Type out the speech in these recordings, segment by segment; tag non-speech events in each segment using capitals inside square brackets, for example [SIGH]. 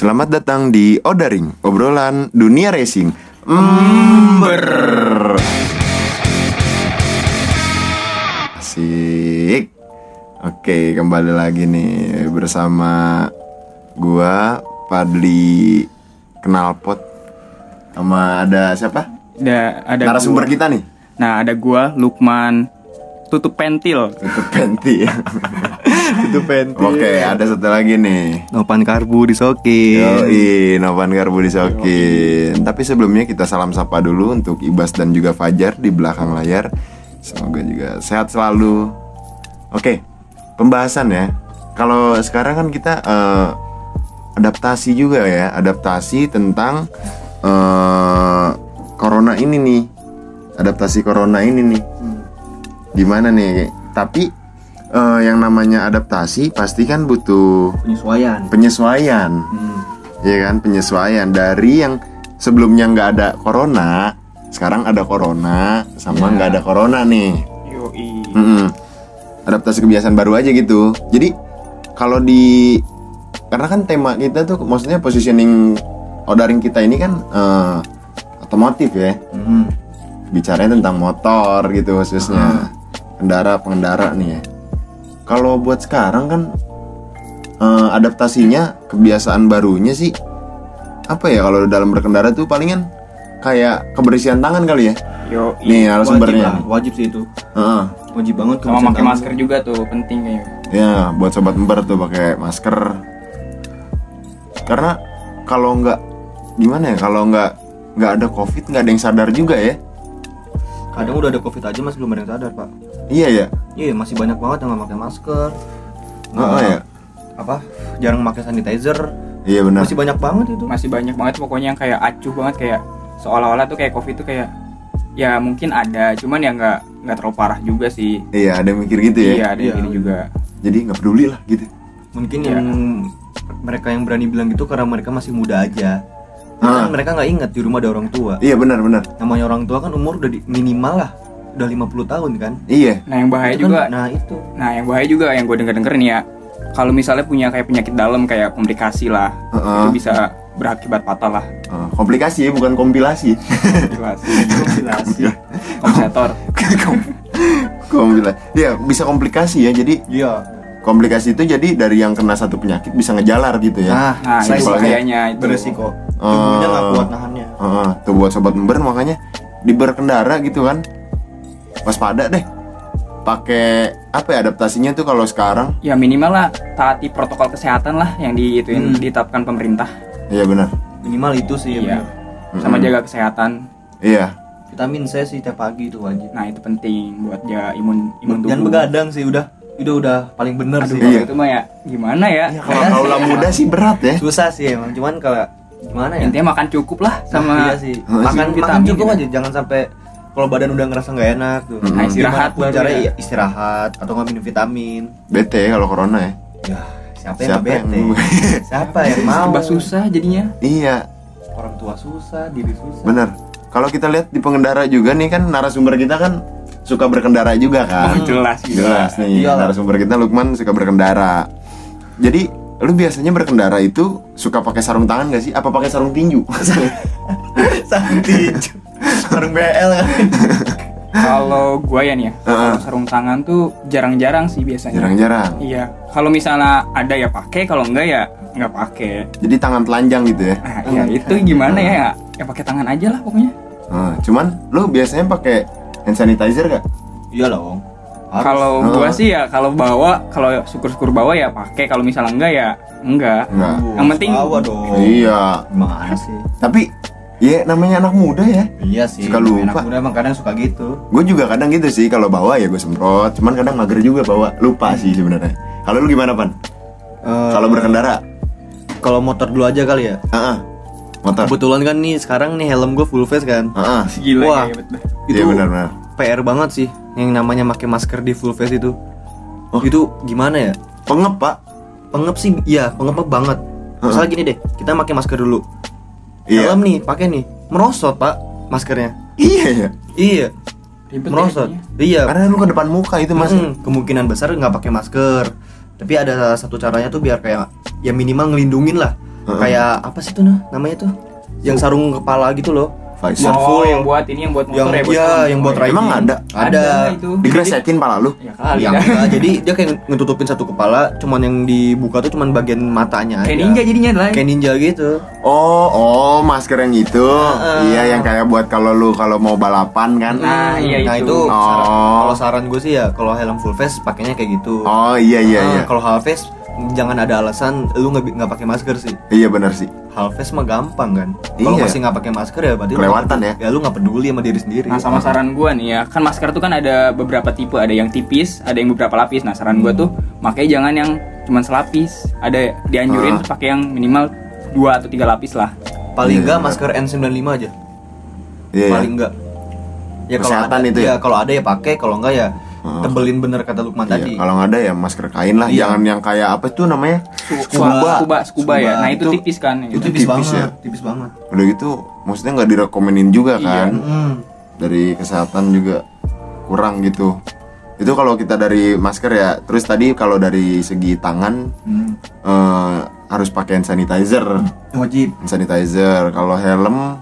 Selamat datang di Odaring, obrolan dunia racing. Ember. Asik. Oke, kembali lagi nih bersama gua Padli Kenalpot sama ada siapa? Ada ada Narasumber gua. kita nih. Nah, ada gua Lukman tutup pentil. Itu penti. Itu [LAUGHS] penti. Oke, ada satu lagi nih. Nopan karbu disokin. Yoi, Novan Garbu disokin. Tapi sebelumnya kita salam sapa dulu untuk Ibas dan juga Fajar di belakang layar. Semoga juga sehat selalu. Oke, pembahasan ya. Kalau sekarang kan kita eh, adaptasi juga ya, adaptasi tentang eh, corona ini nih. Adaptasi corona ini nih. Gimana nih? Tapi eh, yang namanya adaptasi pasti kan butuh Penyesuaian. penyesuaian ya kan penyesuaian dari yang sebelumnya nggak ada corona sekarang ada corona sama Ya. nggak ada corona nih Yoi. Mm-mm. adaptasi kebiasaan baru aja gitu jadi kalau di karena kan tema kita tuh maksudnya positioning ordering kita ini kan eh, otomotif ya Hmm. bicaranya tentang motor gitu khususnya kendara pengendara nih ya kalau buat sekarang kan eh, adaptasinya kebiasaan barunya sih apa ya kalau dalam berkendara tuh palingan kayak kebersihan tangan kali ya Yoi. nih Wajib narasumbernya lah, wajib sih itu. Heeh. Wajib banget Sama pakai masker juga tuh penting kayaknya. ya buat sobat ember tuh pakai masker karena kalau nggak gimana ya kalau nggak nggak ada covid nggak ada yang sadar juga ya Kadang udah ada covid aja masih belum ada yang sadar pak. iya ya Iya masih banyak banget yang nggak pakai masker. Nggak- ya. Apa? Jarang pakai sanitizer. iya benar Masih banyak banget itu. Masih banyak banget pokoknya yang kayak acuh banget kayak seolah-olah tuh kayak Covid tuh kayak ya mungkin ada, cuman ya nggak nggak terlalu parah juga sih. iya ada yang mikir gitu ya Iya, ada yang Iya. gini juga. jadi nggak peduli lah gitu Mungkin Iya. yang mereka yang berani bilang gitu karena mereka masih muda aja. Ah. Kan mereka nggak ingat di rumah ada orang tua. iya benar benar Namanya orang tua kan umur udah di- minimal lah, udah 50 tahun kan. iya Nah, yang bahaya Itu kan- juga. Nah itu. Nah, yang bahaya juga yang gue denger-denger nih ya. Kalau misalnya punya kayak penyakit dalam kayak komplikasi lah, Heeh. itu bisa berakibat fatal lah. Eh, komplikasi ya bukan kompilasi Komplikasi. Komplikasi. Kompensator. kompilasi [LAUGHS] ya bisa komplikasi ya jadi Iya. komplikasi itu jadi dari yang kena satu penyakit bisa ngejalar gitu ya Nah, Nah, itu bahayanya itu. beresiko. Tubuhnya nggak Oh. kuat nahannya. Heeh, tuh buat sobat member makanya di berkendara gitu kan waspada deh pakai apa ya adaptasinya tuh kalau sekarang Ya minimal lah taati protokol kesehatan lah yang diituin Hmm. ditetapkan pemerintah. iya benar Minimal itu sih. Iya. bener. Sama Mm-mm. jaga kesehatan. iya Vitamin C sih tiap pagi itu wajib. Nah, itu penting buat jaga imun imun tubuh. Jangan begadang sih udah. Itu udah paling bener Aduh, sih. Iya. itu mah ya gimana ya? Iya, kalau kaula muda sih berat ya Susah sih emang. Cuman kalau gimana ya? Intinya makan cukup lah sama iya sih. Makan makan vitamin cukup gitu. aja. Jangan sampai kalau badan udah ngerasa nggak enak tuh. Nah, istirahat pun caranya ya. iya, istirahat atau nggak minum vitamin. bete kalau corona ya Ya, siapa yang Siapa yang bete? mau? [LAUGHS] siapa yang mau? Serba susah jadinya. iya Orang tua susah, diri susah. bener kalau kita lihat di pengendara juga nih kan narasumber kita kan suka berkendara juga kan Oh, jelas gitu. jelas nih Iyalah. narasumber kita Lukman suka berkendara jadi lu biasanya berkendara itu suka pakai sarung tangan gak sih apa pakai sarung tinju [LAUGHS] Sarung tinju. Sarung BL kan. Kalau gua ya nih ya, Heeh. kalau sarung tangan tuh jarang-jarang sih biasanya. jarang-jarang Iya. Kalau misalnya ada ya pakai, kalau enggak ya nggak pakai. jadi tangan telanjang gitu ya Nah, ya itu gimana ya? Ya pakai tangan aja lah pokoknya. Nah, cuman lu biasanya pakai hand sanitizer gak? Iya dong. Harus. Kalau Heeh. gua sih ya kalau bawa, kalau syukur-syukur bawa ya pakai. Kalau misalnya enggak ya enggak. Enggak. Aduh, Yang penting- bawa dong. Iya. Gimana sih? Tapi ya namanya anak muda ya. Iya sih. Suka lupa. Anak muda emang kadang suka gitu. Gue juga kadang gitu sih kalau bawa ya gue semprot. Cuman kadang mager juga bawa. Lupa sih sebenarnya. Kalau lu gimana pan? Eh, Kalau berkendara? kalau motor dulu aja kali ya. Ah, motor. Kebetulan kan nih sekarang nih helm gue full face kan. Ah, Gila Wah. kayak betul. iya benar-benar. PR banget sih yang namanya pakai masker di full face itu. Oh. Itu gimana ya? Pengep pak. Pengep sih, iya pengep banget. Misalnya gini deh, kita pakai masker dulu. Iya. Helm nih, pakai nih, merosot pak maskernya. Iya ya. Iya, Ribet merosot. ya, Iya. Karena lu ke depan muka itu mas. Mm, kemungkinan besar nggak pakai masker. Tapi ada satu caranya tuh biar kayak ya minimal ngelindungin lah kayak apa sih tuh nah, namanya tuh yang sarung kepala gitu loh Visor. Oh, yang buat ini yang buat yang motor ya buat iya helm. yang buat Oh, iya. riding Emang ada? ada, itu. Digresekin pala lu? Ya kali yang enggak, jadi dia kayak ngetutupin satu kepala cuman yang dibuka tuh cuman bagian matanya Kayak aja. ninja jadinya lah. kayak ninja gitu Oh, oh, masker yang itu. Heeh. Iya, yang kayak buat kalau lu kalau mau balapan kan. Nah, iya nah itu. itu saran- Oh. kalau saran gue sih ya kalau helm full face pakainya kayak gitu Oh, iya iya Ah, iya. kalau half face jangan ada alasan lu nggak nggak pakai masker sih Iya benar sih. half face mah gampang kan kalau Iya. masih nggak pakai masker ya berarti lu Kelewatan nggak ya. ya lu nggak peduli sama diri sendiri Nah sama saran gua nih ya kan masker tuh kan ada beberapa tipe ada yang tipis ada yang beberapa lapis nah saran gua tuh makanya jangan yang cuman selapis ada dianjurin Ah. pakai yang minimal dua atau tiga lapis lah paling Iya, nggak benar. masker N95 aja Iya. iya. paling nggak ya kalau Kesehatan ada itu ya? ya kalau ada ya pakai kalau enggak ya Heeh. tebelin bener kata Lukman Iya, tadi kalau nggak ada ya masker kain lah, Iya. jangan yang kayak apa tuh namanya? scuba scuba, scuba ya nah itu, Itu- tipis kan itu gitu. tipis, tipis banget ya. tipis banget Udah gitu, maksudnya nggak direkomenin juga Iya. kan? Hmm. Dari kesehatan juga kurang gitu. Itu kalau kita dari masker ya. Terus tadi kalau dari segi tangan Hmm. eh, harus pakai hand sanitizer. wajib Hand sanitizer. Kalau helm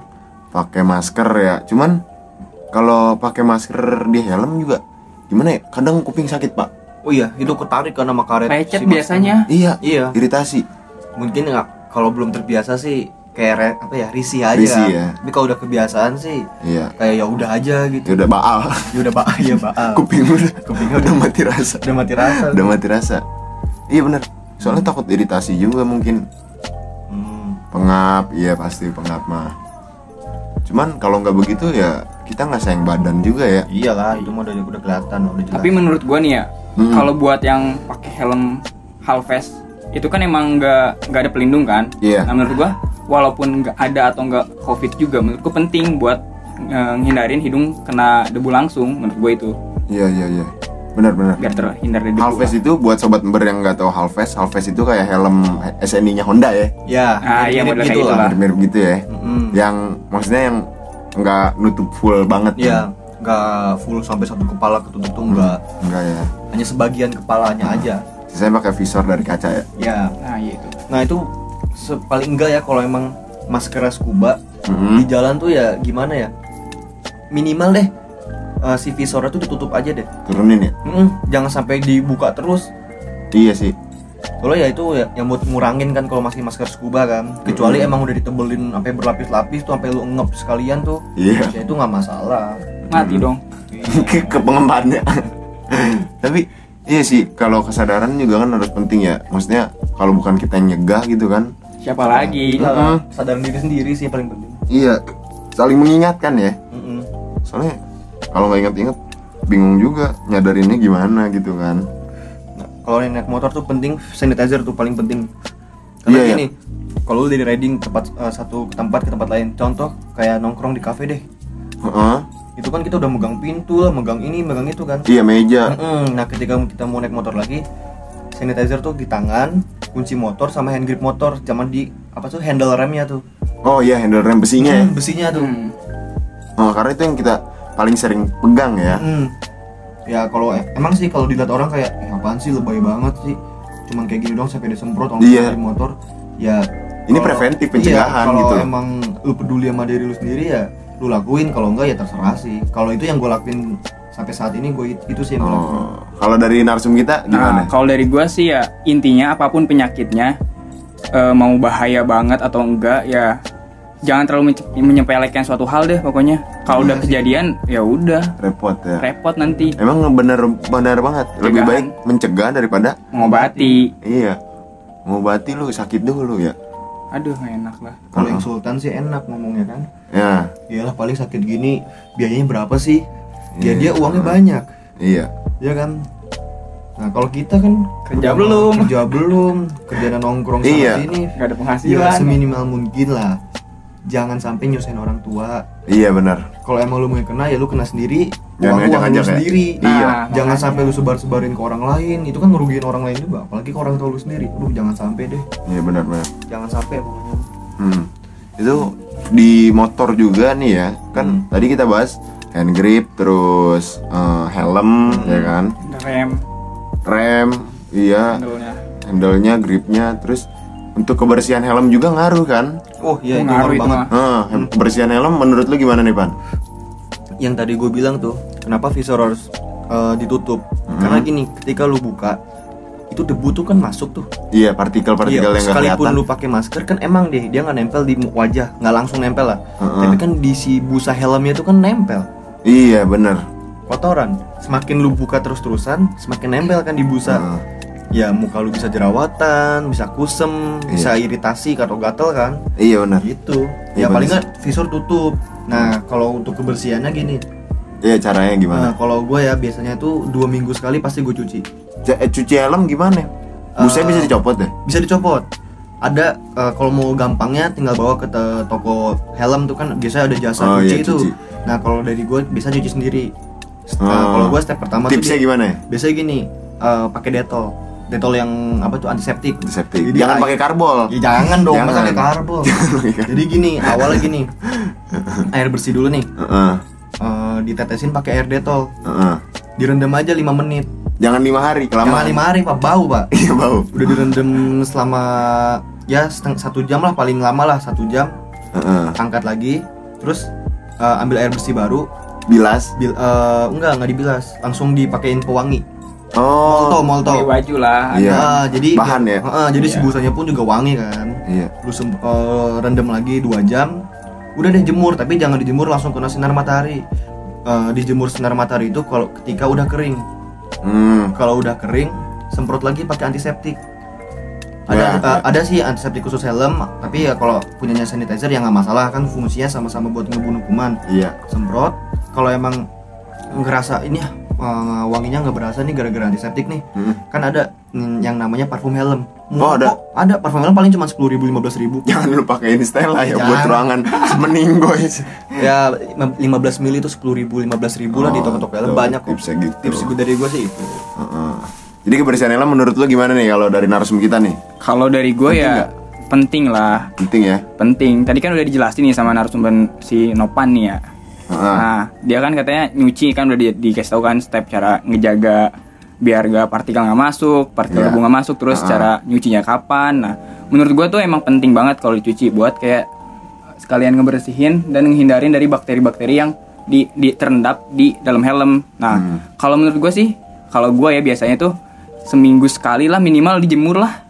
pakai masker ya. Cuman kalau pakai masker di helm juga gimana ya? Kadang kuping sakit pak. oh iya itu ketarik kan sama karet lecet si biasanya Iya. iya Iritasi. mungkin nggak kalau belum terbiasa sih kayak re- apa ya risih aja Risih, ya. tapi kalau udah kebiasaan sih Iya. kayak ya udah aja gitu Ya udah baal. ya udah pak ya pak [LAUGHS] kuping udah Kupingnya udah mati rasa. udah mati rasa Udah mati rasa. Iya bener. Soalnya takut iritasi juga mungkin. Hmm. Pengap, iya pasti pengap mah. Cuman kalau nggak begitu ya kita nggak sayang badan juga ya. iyalah itu mah udah udah kelihatan udah jelas tapi menurut gua nih ya Hmm. kalau buat yang pakai helm half face itu kan emang nggak nggak ada pelindung kan Iya. nah menurut gua walaupun nggak ada atau nggak covid juga menurutku penting buat ngindarin hidung kena debu langsung menurut gua itu Iya iya iya. Benar benar. biar terhindar dari debu Halves itu buat sobat ember yang nggak tahu Halves, Halves itu kayak helm SNI-nya Honda ya. ya Ah, iya, model kayak gitu gitu lah lah. Mirip-mirip gitu ya. Mm-mm. Yang maksudnya yang nggak nutup full banget. Iya, kan? nggak full sampai satu kepala ketutup tuh nggak, Enggak ya. hanya sebagian kepalanya aja. Saya pakai visor dari kaca ya. Ya, nah iya itu nah itu paling enggak ya kalau emang masker scuba Mhm. di jalan tuh ya gimana ya? Minimal deh eh, si visornya tuh ditutup aja deh. Turunin ya. Mm-mm, jangan sampai dibuka terus. Iya sih. Soalnya ya itu ya yang buat ngurangin kan kalau masih masker scuba kan. Kecuali emang udah ditebelin sampai berlapis-lapis tuh sampai lu ngep sekalian tuh. Iya. Ya itu nggak masalah. mati dong ke, [LAUGHS] ke pengembannya [LAUGHS] tapi iya sih kalau kesadaran juga kan harus penting ya maksudnya kalau bukan kita yang nyegah gitu kan siapa lagi Iya, Mm-mm. sadaran diri sendiri sih yang paling penting. iya saling mengingatkan ya Mm-mm. soalnya kalau nggak inget-inget bingung juga nyadarinnya gimana gitu kan Nah, kalau yang naik motor tuh penting sanitizer tuh paling penting. Karena Iya, iya. gini, kalau lu dari riding tempat eh, satu tempat ke tempat lain, contoh kayak nongkrong di cafe deh. Heeh. Itu kan kita udah megang pintu lah, megang ini, megang itu kan. iya meja Mm-mm. Nah, ketika kita mau naik motor lagi, sanitizer tuh di tangan, kunci motor sama hand grip motor, sama di apa tuh handle remnya tuh. oh iya handle rem besinya ya Hmm, besinya tuh. Hmm. oh, karena itu yang kita paling sering pegang ya Mm. Ya kalau emang sih kalau dilihat orang kayak eh, apaan sih lebay banget sih. Cuman kayak gini dong sampai disemprot orang Iya. di motor. Ya Ini preventif, pencegahan iya, kalau gitu. emang lu peduli sama diri lu sendiri ya lu lakuin kalau enggak ya terserah sih. Kalau itu yang gue lakuin sampai saat ini gue itu sih yang gue lakuin. oh kalau dari narsum kita Nah, gimana kalau dari gua sih ya intinya apa pun penyakitnya eh, mau bahaya banget atau enggak ya jangan terlalu menye- menyepelekan suatu hal deh pokoknya. Kalau udah kejadian ya udah repot ya repot nanti emang bener bener banget lebih Pencegahan. baik mencegah daripada mengobati. iya ngobati lu sakit dulu ya Aduh nggak enak lah. Kalau yang sultan sih enak ngomongnya kan. ya Iyalah paling sakit gini biayanya berapa sih? Ya Iya. dia uangnya banyak, iya ya kan? Nah kalau kita kan Kerja belum. kerja belum, kerjaan nongkrong sana Iya. sini, Gak ada ya penghasilan. seminimal mungkin lah. Jangan sampai nyusahin orang tua. iya benar Kalau emang lu mau kena ya lu kena sendiri, Jangan uang uang lu ya? sendiri. Iya. Nah, Jangan makanya. sampai lu sebar-sebarin ke orang lain, itu kan ngerugiin orang lain juga. Apalagi ke orang tua lu sendiri. Lu jangan sampai deh, iya benar benar jangan sampai pokoknya. hmm. itu di motor juga nih ya kan Hmm. tadi kita bahas hand grip terus eh, helm Hmm. ya kan rem rem iya handle-nya. handle-nya gripnya terus untuk kebersihan helm juga ngaruh kan Oh iya itu Ngaruh ngaruh itu banget. mah. Nah, kebersihan helm menurut lu gimana nih pan Yang tadi gue bilang tuh, kenapa visor harus eh, ditutup? Karena gini, ketika lu buka itu debu tuh kan masuk tuh. iya partikel-partikel Iya, yang sekalipun kelihatan lu pakai masker kan emang deh dia nggak nempel di wajah, nggak langsung nempel lah. Heeh. Tapi kan di si busa helmnya tuh kan nempel. iya bener Kotoran. Semakin lu buka terus-terusan, semakin nempel kan di busa. Heeh. Ya muka lu bisa jerawatan, bisa kusem, bisa iritasi atau gatel kan. iya bener Gitu. Iya, ya paling bagus. nggak visor tutup. Nah kalau untuk kebersihannya gini, iya caranya gimana Nah, kalau gue ya biasanya tuh dua minggu sekali pasti gue cuci. C- eh, cuci helm gimana busanya Eh, bisa dicopot deh Bisa dicopot. Ada eh, kalau mau gampangnya tinggal bawa ke toko helm tuh kan biasanya ada jasa Oh, cuci iya, itu. cuci. Nah kalau dari gue bisa cuci sendiri. Nah, Oh. kalau gue step pertama tipsnya tuh gimana ya biasanya gini, eh, pakai detol. Detol yang apa tuh antiseptik. Antiseptik. Jadi jangan air- pakai karbol Ya jangan dong, [LAUGHS] Jangan. pakai karbol. Jangan pakai karbol. Jadi gini, awalnya gini. [LAUGHS] air bersih dulu nih. Heeh, eh, ditetesin pakai air detol. heeh. Direndam aja 5 menit. jangan lima hari Jangan kelamaan lima hari pak bau pak. [LAUGHS] iya bau Udah direndam selama ya seteng- satu jam lah paling lama lah satu jam. Heeh. Angkat lagi, terus eh, ambil air bersih baru. bilas Bil, eh, enggak enggak dibilas, langsung dipakein pewangi. Oh Molto, molto. Baju lah Iya. Ah, jadi Bahan ya? Heeh, jadi si Iya. busanya pun juga wangi kan. iya Lu sem- eh, rendam lagi 2 jam. Udah deh jemur, tapi jangan dijemur langsung kena sinar matahari. Eh, dijemur sinar matahari itu kalau ketika udah kering. hmm. Kalau udah kering, semprot lagi pakai antiseptik. Ada Ya, ya. ada sih antiseptik khusus helm, tapi ya kalau punyanya sanitizer ya nggak masalah kan fungsinya sama-sama buat ngebunuh kuman. iya Semprot. Kalau emang ngerasa ini eh, wanginya nggak berasa nih gara-gara antiseptik nih, Hmm. kan ada yang namanya parfum helm. Oh, ada? kok. ada parfum helm paling cuma sepuluh ribu lima belas ribu. jangan lu pakein Stella ya buat Jangan. ruangan semening guys ya 15 mili itu sepuluh ribu lima belas ribu lah di Oh, toko-toko helm banyak kok. tipsnya gitu. Tips gue dari gue sih itu. Heeh. jadi kebersihan helm menurut lu gimana nih kalau dari narsum kita nih kalau dari gue ya nggak? penting lah penting ya penting tadi kan udah dijelasin nih sama narasumber si Nopan nih ya Heeh. nah dia kan katanya nyuci kan udah di, dikasih tahu kan step cara ngejaga biar gak partikel nggak masuk partikel Iya. debu nggak masuk terus Ah. cara nyucinya kapan nah menurut gue tuh emang penting banget kalau dicuci buat kayak sekalian ngebersihin dan menghindarin dari bakteri-bakteri yang di, di terendap di dalam helm nah Hmm. kalau menurut gue sih kalau gue ya biasanya tuh seminggu sekali lah minimal dijemur lah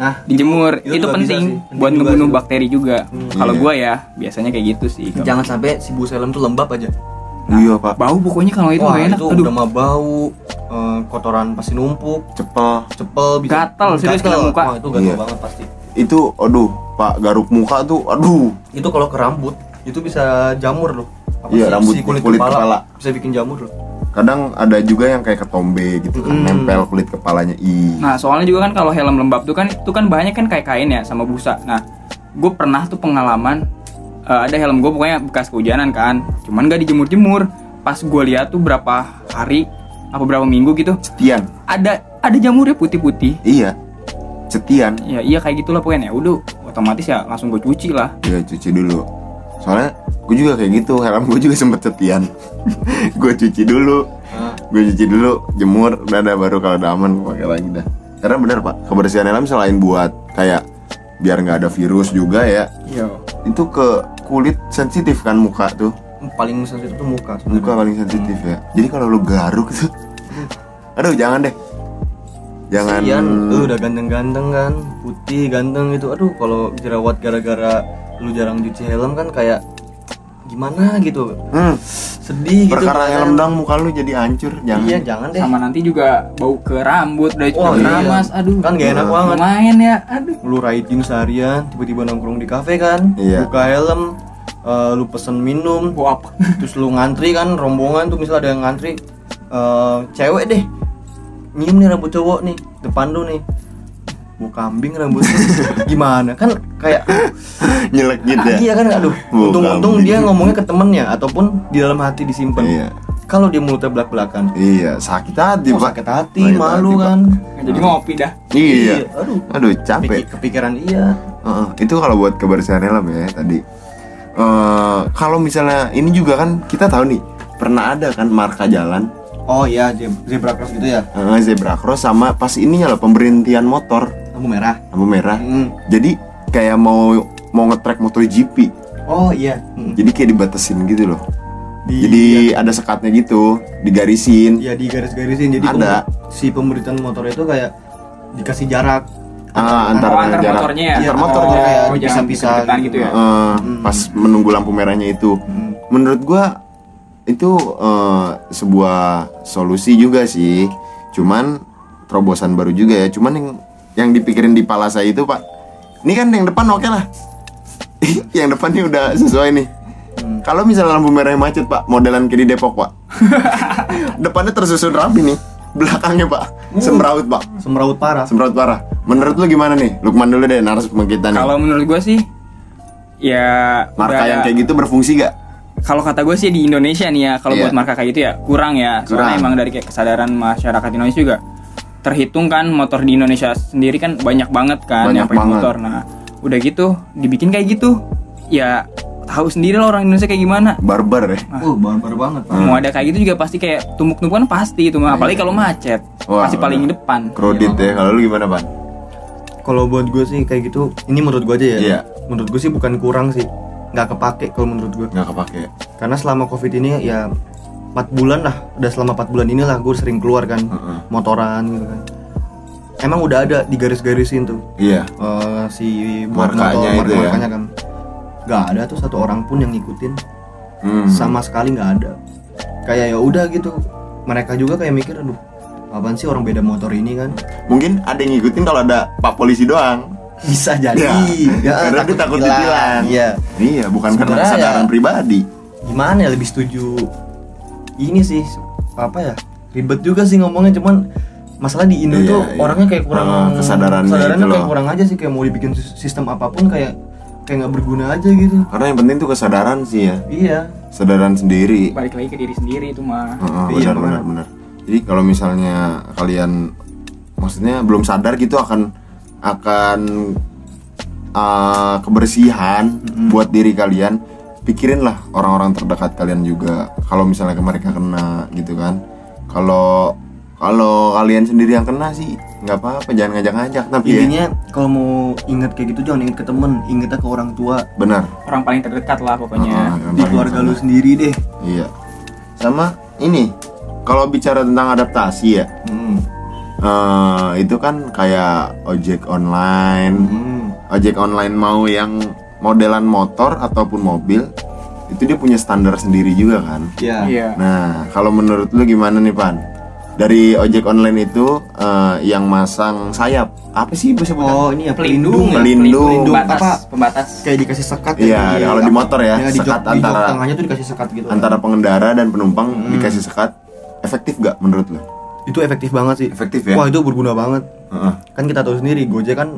Nah, dijemur itu itu, penting sih. Penting buat ngebunuh sih. bakteri juga kalau Iya. gue ya biasanya kayak gitu sih jangan sampai si bus helm tuh lembab aja. iya pak bau pokoknya kalau itu Wah, nggak enak itu aduh udah mah bau, eh, kotoran pasti numpuk, cepel cepel bisa Gatal, serius kena muka. Wah, itu gatal Iya. banget pasti. itu aduh pak garuk muka tuh aduh Itu kalau ke rambut, itu bisa jamur loh. Apa Iya, sih, rambut si kulit, kulit kepala, kepala. bisa bikin jamur loh. Kadang ada juga yang kayak ketombe gitu kan Hmm. nempel kulit kepalanya ih nah soalnya juga kan kalau helm lembab tuh kan itu kan bahannya kan kayak kain ya sama busa. Nah gue pernah tuh pengalaman eh, ada helm gue pokoknya bekas kehujanan kan cuman gak dijemur-jemur. Pas gue lihat tuh berapa hari apa berapa minggu gitu setian. ada ada jamurnya putih-putih. Iya setian. Ya iya kayak gitulah pokoknya. Ya udah otomatis ya langsung gue cuci lah. Ya cuci dulu. Soalnya gue juga kayak gitu helm gue juga sempet setian [LAUGHS] gue cuci dulu gue cuci dulu jemur udah ada baru kalau udah aman pakai lagi dah karena benar pak kebersihan helm selain buat kayak biar nggak ada virus juga ya iya itu ke kulit sensitif kan muka tuh paling sensitif tuh muka. sebenarnya. muka paling sensitif ya jadi kalau lu garuk tuh [LAUGHS] aduh jangan deh jangan Kasian, lu udah ganteng-ganteng kan, putih ganteng gitu. Aduh, kalau jerawat gara-gara lu jarang cuci helm kan kayak gimana gitu. hmm, Sedih gitu. perkara helm dang muka lu jadi hancur jangan Iya, jangan deh. sama nanti juga bau ke rambut dari Wah, cuma iya. keramas aduh Kan gak enak banget. lumayan ya aduh Lu riding seharian, tiba-tiba nongkrong di kafe kan, Iya. buka helm, eh, lu pesen minum, apa [LAUGHS] terus lu ngantri kan rombongan tuh misalnya ada yang ngantri eh, cewek deh nyium nih rambut cowok nih depan lu nih mau kambing rambutnya. [LAUGHS] Gimana? Kan kayak [LAUGHS] nyelek gitu ya? Iya kan? Aduh untung-untung dia ngomongnya ke temennya ataupun di dalam hati disimpan. Iya. kalau dia mulutnya belak-belakan. Iya sakit hati oh, pak. sakit hati Sakit malu hati, Pak. kan? Jadi ngopi dah. Iya. Aduh. Aduh capek. Piki- kepikiran iya. Heeh, itu kalau buat kebersihan helm ya tadi. Eh kalau misalnya ini juga kan kita tahu nih pernah ada kan marka jalan? Oh iya zeb- zebra cross gitu ya? Eh, zebra cross sama pas ininya loh pemberhentian motor lampu merah lampu merah. Mm. Jadi kayak mau mau nge-track motor GP. oh iya Mm. Jadi kayak dibatasin gitu loh. Di- Jadi ada sekatnya gitu, digarisin. ya di garis-garisin jadi Ada. pem- si pemberitahuan motor itu kayak dikasih jarak Ah, antar, Oh, antar jarak. motornya ya? Antar Iya, motornya. oh, kayak deket-deketan gitu. gitu ya. Eh, pas menunggu lampu merahnya itu. Mm. Menurut gua itu eh, sebuah solusi juga sih. Cuman terobosan baru juga ya. Cuman yang yang dipikirin di pala saya itu, Pak. Ini kan yang depan oke lah. [LAUGHS] yang depan ini udah sesuai nih. Kalau misalnya lampu merahnya macet, Pak, modelan kayak di Depok, Pak. [LAUGHS] Depannya tersusun rapi nih. Belakangnya, Pak. Semraut, Pak. semeraut parah Semraut parah. Menurut lu gimana nih? Lukman dulu deh, narasumber kita nih. Kalau menurut gue sih ya Marka udah- yang kayak gitu berfungsi gak? kalau kata gue sih di Indonesia nih ya kalau Iya. buat marka kayak gitu ya kurang ya soalnya Kurang. emang dari kayak kesadaran masyarakat Indonesia juga terhitung kan motor di Indonesia sendiri kan banyak banget kan Banyak yang pakai banget. motor nah udah gitu dibikin kayak gitu ya tahu sendiri lah orang Indonesia kayak gimana Barbar ya? uh barbar banget pak mau ada kayak gitu juga pasti kayak tumpuk-tumpukan pasti itu mah apalagi kalau macet Wah, pasti paling depan Kredit ya. Kalau lu gimana, Pan? kalau buat gue sih kayak gitu ini menurut gue aja ya Iya. menurut gue sih bukan kurang sih nggak kepake kalau menurut gue Nggak kepake. karena selama covid ini ya 4 bulan lah udah selama 4 bulan inilah gue sering keluar kan Heeh. motoran gitu kan emang udah ada di garis-garisin tuh Iya. eh, si buat Markanya motor itu ya. markanya kan nggak ada tuh satu orang pun yang ngikutin Hmm. sama sekali nggak ada kayak ya udah gitu mereka juga kayak mikir aduh apaan sih orang beda motor ini kan Mungkin ada yang ngikutin kalau ada Pak polisi doang. bisa jadi Ya, karena dia takut ditilang. ditilang. iya Iya, bukan karena Sebenarnya kesadaran ya- pribadi. gimana ya lebih setuju ini sih apa ya ribet juga sih ngomongnya cuman masalah di Indo Iya, tuh iya. orangnya kayak kurang Ah, kesadarannya itu kayak loh. kurang aja sih kayak mau dibikin sis- sistem apa pun kayak kayak nggak berguna aja gitu Karena yang penting tuh kesadaran sih ya. iya Kesadaran sendiri. balik lagi ke diri sendiri itu mah Heeh, Iya, benar benar benar. benar. Jadi kalau misalnya kalian maksudnya belum sadar gitu akan akan uh, kebersihan buat diri kalian, pikirinlah orang-orang terdekat kalian juga. Kalau misalnya ke mereka kena gitu kan. Kalau kalau kalian sendiri yang kena sih nggak apa-apa, jangan ngajak-ngajak. Tapi ya, intinya kalau mau inget kayak gitu jangan inget ke temen ingetnya ke orang tua benar. orang paling terdekat lah pokoknya yang di keluarga utama. lu sendiri deh Iya. Sama ini kalau bicara tentang adaptasi ya, hmm. eh, itu kan kayak ojek online, Hmm. ojek online mau yang modelan motor ataupun mobil, itu dia punya standar sendiri juga kan. ya iya Nah, kalau menurut lu gimana nih Pan? Dari ojek online itu eh, yang masang sayap, apa sih sebutan? oh ini ya pelindung ya, Pelindung. pembatas Apa? pembatas kayak dikasih sekat Iya, kalau di motor ya, di sekat jok, di jok antara- tengahnya tuh dikasih sekat gitu Antara pengendara dan penumpang Hmm. dikasih sekat, efektif gak menurut lu? itu efektif banget sih Efektif ya? wah itu berguna banget Heeh. kan kita tahu sendiri Gojek kan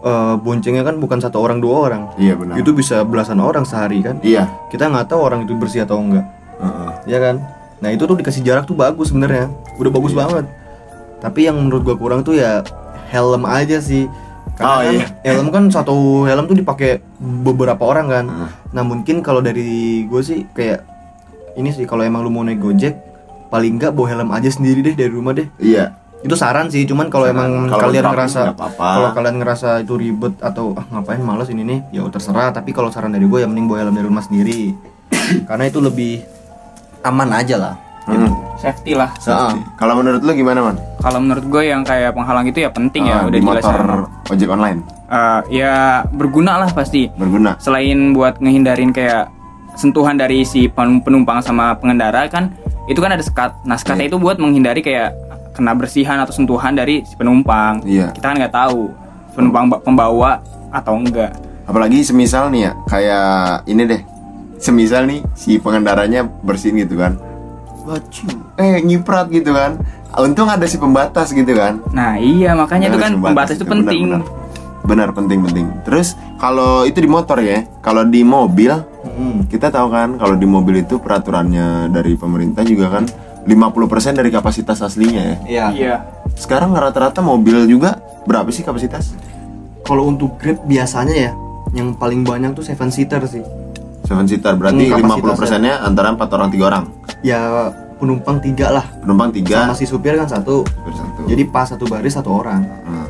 eh, boncengnya kan bukan satu orang dua orang Iya benar. itu bisa belasan orang sehari kan Iya. kita nggak tahu orang itu bersih atau enggak Heeh. ya kan nah itu tuh dikasih jarak tuh bagus sebenarnya udah bagus Iya. banget tapi yang menurut gua kurang tuh ya helm aja sih karena Oh, kan iya. helm kan satu helm tuh dipakai beberapa orang kan Heeh. nah mungkin kalau dari gue sih kayak ini sih kalau emang lu mau naik gojek paling nggak bawa helm aja sendiri deh dari rumah deh Iya. Itu saran sih cuman kalau emang Kalau kalian drop ngerasa kalau kalian ngerasa itu ribet atau ah, ngapain males ini nih ya terserah. Tapi kalau saran dari gue ya mending bawa helm dari rumah sendiri. [COUGHS] Karena itu lebih aman aja lah. Hmm. safety lah. Heeh. Kalau menurut lu gimana man? kalau menurut gue yang kayak penghalang itu ya penting ya Ah, udah di jelas motor ojek online? Eh, ya berguna lah pasti. Berguna. selain buat ngehindarin kayak sentuhan dari si pen- penumpang sama pengendara kan itu kan ada sekat. Nah sekatnya Iya. itu buat menghindari kayak kena bersihan atau sentuhan dari si penumpang Iya. kita kan nggak tahu penumpang ba- pembawa atau enggak Apalagi semisal nih ya, kayak ini deh. Semisal nih si pengendaranya bersin gitu kan. Bacu. Eh nyiprat gitu kan. Untung ada si pembatas gitu kan. nah iya makanya itu Ada kan si pembatas itu benar, penting Benar, Benar, penting penting. Terus kalau itu di motor ya, kalau di mobil Hmm. kita tahu kan kalau di mobil itu peraturannya dari pemerintah juga kan 50% dari kapasitas aslinya ya. Iya. iya Sekarang rata-rata mobil juga berapa sih kapasitas? Kalau untuk Grab biasanya ya, yang paling banyak tuh seven seater sih. Seven seater berarti Hmm, 50 kapasitasnya. persennya antara empat orang tiga orang. Ya penumpang tiga lah, Penumpang tiga. sama si supir kan satu. supir satu. Jadi pas satu baris satu orang. Nah,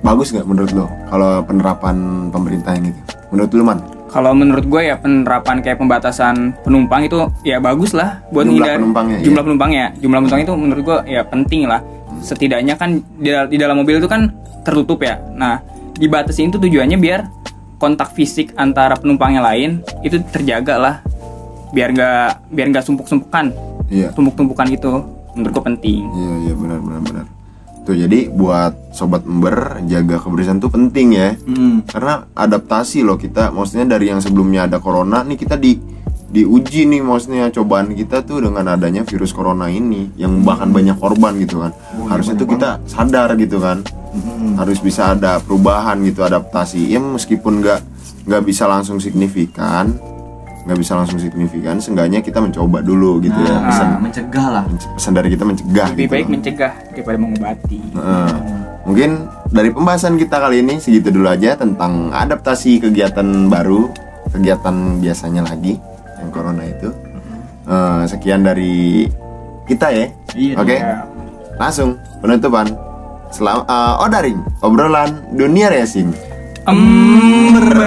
bagus nggak menurut lo kalau penerapan pemerintah yang gitu menurut lu man Kalau menurut gue ya penerapan kayak pembatasan penumpang itu ya bagus lah buat Jumlah penumpangnya, jumlah iya. penumpangnya jumlah penumpang itu menurut gue ya penting lah. Setidaknya kan di, di dalam mobil itu kan tertutup ya. Nah dibatasin itu tujuannya biar kontak fisik antara penumpang yang lain itu terjaga lah. Biar nggak biar nggak sumpuk-sumpukan. Iya. Tumpuk-tumpukan itu menurut gue penting. Iya iya benar benar benar tuh jadi buat sobat ember jaga kebersihan tuh penting ya. Hmm. karena adaptasi loh kita. Maksudnya dari yang sebelumnya ada corona nih kita di diuji nih maksudnya cobaan kita tuh dengan adanya virus corona ini yang bahkan banyak korban gitu kan. Harusnya tuh kita sadar gitu kan. Hmm. harus bisa ada perubahan gitu adaptasi. Ya meskipun nggak nggak bisa langsung signifikan nggak bisa langsung signifikan seenggaknya kita mencoba dulu gitu ya Nah, pesan mencegah lah. pesan dari kita mencegah lebih gitu baik loh. mencegah daripada mengobati. Heeh. mungkin dari pembahasan kita kali ini segitu dulu aja tentang adaptasi kegiatan baru kegiatan biasanya lagi yang corona itu. Eh, sekian dari kita ya. Iya, oke? iya. langsung penutupan. Selam eh, Odaring obrolan dunia racing. Ember